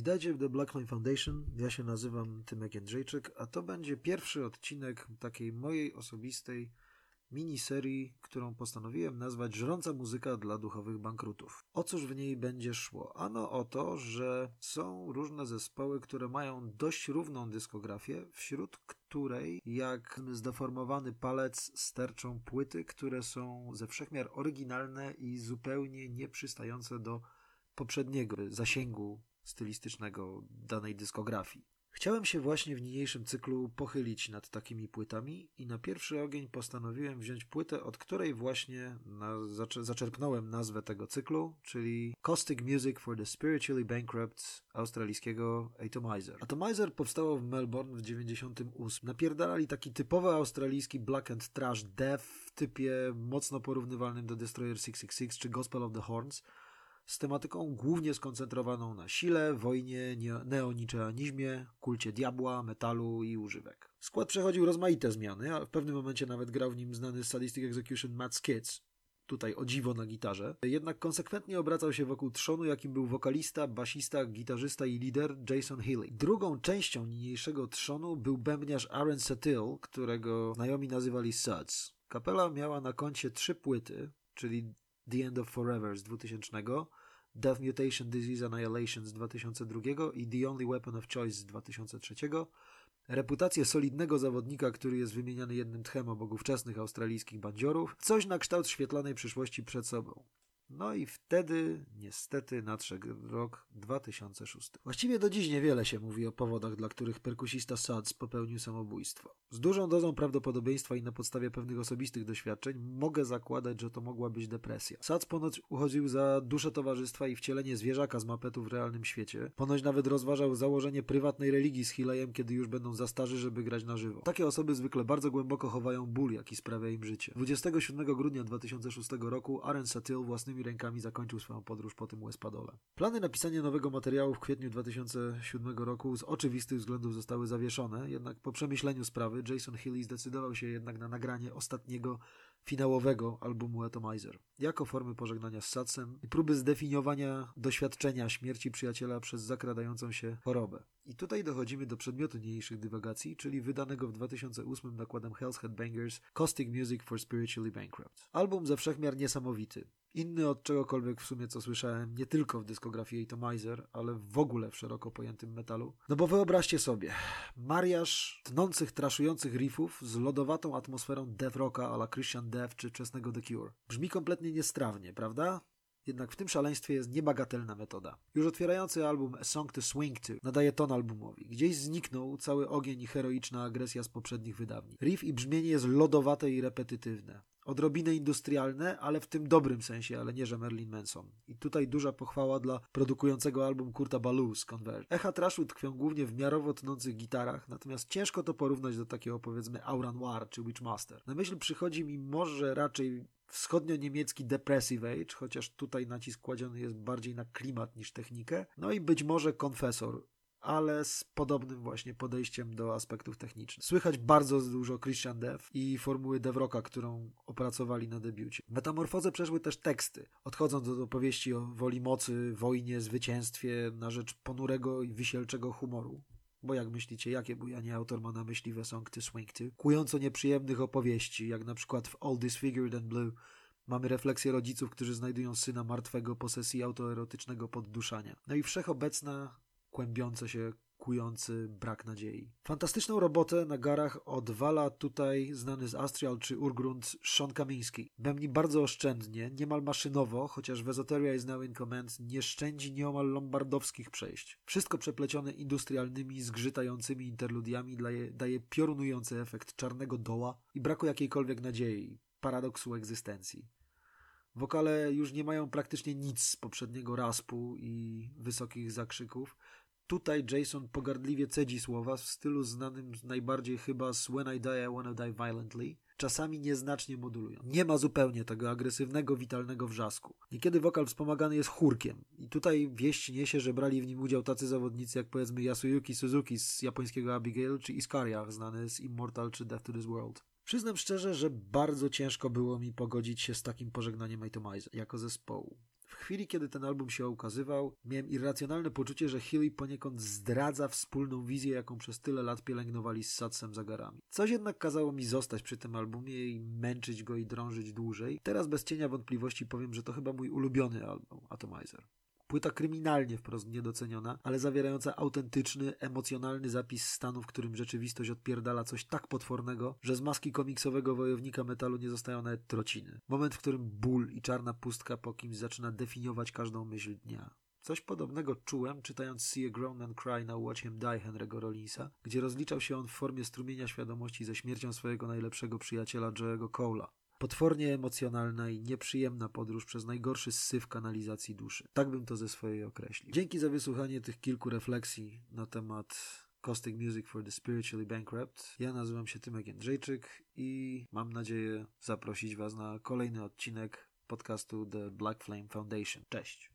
Witajcie w The Blackline Foundation. Ja się nazywam Tymek Jędrzejczyk, a to będzie pierwszy odcinek takiej mojej osobistej miniserii, którą postanowiłem nazwać Żrąca muzyka dla duchowych bankrutów. O cóż w niej będzie szło? Ano o to, że są różne zespoły, które mają dość równą dyskografię, wśród której jak zdeformowany palec sterczą płyty, które są ze wszechmiar oryginalne i zupełnie nieprzystające do poprzedniego zasięgu stylistycznego danej dyskografii. Chciałem się właśnie w niniejszym cyklu pochylić nad takimi płytami i na pierwszy ogień postanowiłem wziąć płytę, od której właśnie na, zaczerpnąłem nazwę tego cyklu, czyli Caustic Music for the Spiritually Bankrupt australijskiego Atomizer. Atomizer powstało w Melbourne w 98. Napierdalali taki typowy australijski black and trash death w typie mocno porównywalnym do Destroyer 666 czy Gospel of the Horns, z tematyką głównie skoncentrowaną na sile, wojnie, neoniczeanizmie, kulcie diabła, metalu i używek. Skład przechodził rozmaite zmiany, a w pewnym momencie nawet grał w nim znany Sadistic Execution Matt Skids, tutaj o dziwo na gitarze. Jednak konsekwentnie obracał się wokół trzonu, jakim był wokalista, basista, gitarzysta i lider Jason Healy. Drugą częścią niniejszego trzonu był bębniarz Aaron Satil, którego znajomi nazywali Suds. Kapela miała na koncie trzy płyty, czyli The End of Forever z 2000, Death Mutation Disease Annihilation z 2002 i The Only Weapon of Choice z 2003. Reputację solidnego zawodnika, który jest wymieniany jednym tchem obok ówczesnych australijskich bandziorów, coś na kształt świetlanej przyszłości przed sobą. No i wtedy niestety nadszedł rok 2006. Właściwie do dziś niewiele się mówi o powodach, dla których perkusista Suds popełnił samobójstwo. Z dużą dozą prawdopodobieństwa i na podstawie pewnych osobistych doświadczeń mogę zakładać, że to mogła być depresja. Suds ponoć uchodził za duszę towarzystwa i wcielenie zwierzaka z mapetu w realnym świecie. Ponoć nawet rozważał założenie prywatnej religii z Hilejem, kiedy już będą za starzy, żeby grać na żywo. Takie osoby zwykle bardzo głęboko chowają ból, jaki sprawia im życie. 27 grudnia 2006 roku Aaron Satil własnymi własnymi rękami zakończył swoją podróż po tym Westpadole. Plany napisania nowego materiału w kwietniu 2007 roku z oczywistych względów zostały zawieszone, jednak po przemyśleniu sprawy Jason Healy zdecydował się jednak na nagranie ostatniego finałowego albumu Atomizer, jako formy pożegnania z Satsem i próby zdefiniowania doświadczenia śmierci przyjaciela przez zakradającą się chorobę. I tutaj dochodzimy do przedmiotu niniejszych dywagacji, czyli wydanego w 2008 nakładem Hell's Headbangers Caustic Music for Spiritually Bankrupt. Album ze wszechmiar niesamowity. Inny od czegokolwiek w sumie, co słyszałem, nie tylko w dyskografii Atomizer, ale w ogóle w szeroko pojętym metalu. No bo wyobraźcie sobie, mariaż tnących, traszujących riffów z lodowatą atmosferą death rocka a la Christian Death czy wczesnego The Cure. Brzmi kompletnie niestrawnie, prawda? Jednak w tym szaleństwie jest niebagatelna metoda. Już otwierający album A Song to Swing To nadaje ton albumowi. Gdzieś zniknął cały ogień i heroiczna agresja z poprzednich wydawni. Riff i brzmienie jest lodowate i repetytywne. Odrobinę industrialne, ale w tym dobrym sensie, ale nie, że Merlin Manson. I tutaj duża pochwała dla produkującego album Kurta Balu z Converge. Echa trashu tkwią głównie w miarowo tnących gitarach, natomiast ciężko to porównać do takiego powiedzmy Aura Noir czy Witchmaster. Na myśl przychodzi mi może raczej wschodnio-niemiecki Depressive Age, chociaż tutaj nacisk kładziony jest bardziej na klimat niż technikę. No i być może Confessor, ale z podobnym właśnie podejściem do aspektów technicznych. Słychać bardzo dużo Christian Dev i formuły Devroka, którą opracowali na debiucie. Metamorfozę przeszły też teksty, odchodząc od opowieści o woli mocy, wojnie, zwycięstwie na rzecz ponurego i wisielczego humoru. Bo jak myślicie, jakie bujanie autor ma na myśli we Song to Swing to? Kująco nieprzyjemnych opowieści, jak na przykład w All Disfigured and Blue mamy refleksję rodziców, którzy znajdują syna martwego posesji autoerotycznego podduszania. No i wszechobecna, kłębiące się kujący brak nadziei. Fantastyczną robotę na garach odwala tutaj znany z Astrial czy Urgrund Sean Kamiński. Bębni bardzo oszczędnie, niemal maszynowo, chociaż Wesoteria is now in command nie szczędzi nieomal lombardowskich przejść. Wszystko przeplecione industrialnymi, zgrzytającymi interludiami daje, daje piorunujący efekt czarnego doła i braku jakiejkolwiek nadziei, paradoksu egzystencji. Wokale już nie mają praktycznie nic z poprzedniego raspu i wysokich zakrzyków, Tutaj Jason pogardliwie cedzi słowa w stylu znanym najbardziej chyba z When I Die, I Wanna Die Violently, czasami nieznacznie modulują. Nie ma zupełnie tego agresywnego, witalnego wrzasku. Niekiedy wokal wspomagany jest chórkiem i tutaj wieść niesie, że brali w nim udział tacy zawodnicy jak powiedzmy Yasuyuki Suzuki z japońskiego Abigail czy Iskaria znany z Immortal czy Death to This World. Przyznam szczerze, że bardzo ciężko było mi pogodzić się z takim pożegnaniem Atomizer jako zespołu. Chwili, kiedy ten album się ukazywał, miałem irracjonalne poczucie, że Healy poniekąd zdradza wspólną wizję, jaką przez tyle lat pielęgnowali z Satsem Zagarami. Coś jednak kazało mi zostać przy tym albumie i męczyć go i drążyć dłużej. Teraz bez cienia wątpliwości powiem, że to chyba mój ulubiony album, Atomizer. Płyta kryminalnie wprost niedoceniona, ale zawierająca autentyczny, emocjonalny zapis stanu, w którym rzeczywistość odpierdala coś tak potwornego, że z maski komiksowego wojownika metalu nie zostają nawet trociny. Moment, w którym ból i czarna pustka po kimś zaczyna definiować każdą myśl dnia. Coś podobnego czułem, czytając See a Grown Man Cry na Watch Him Die Henry'ego Rollinsa, gdzie rozliczał się on w formie strumienia świadomości ze śmiercią swojego najlepszego przyjaciela Joe'ego Cole'a. Potwornie emocjonalna i nieprzyjemna podróż przez najgorszy syf kanalizacji duszy. Tak bym to ze swojej określił. Dzięki za wysłuchanie tych kilku refleksji na temat Caustic Music for the Spiritually Bankrupt. Ja nazywam się Tymek Jędrzejczyk i mam nadzieję zaprosić Was na kolejny odcinek podcastu The Black Flame Foundation. Cześć!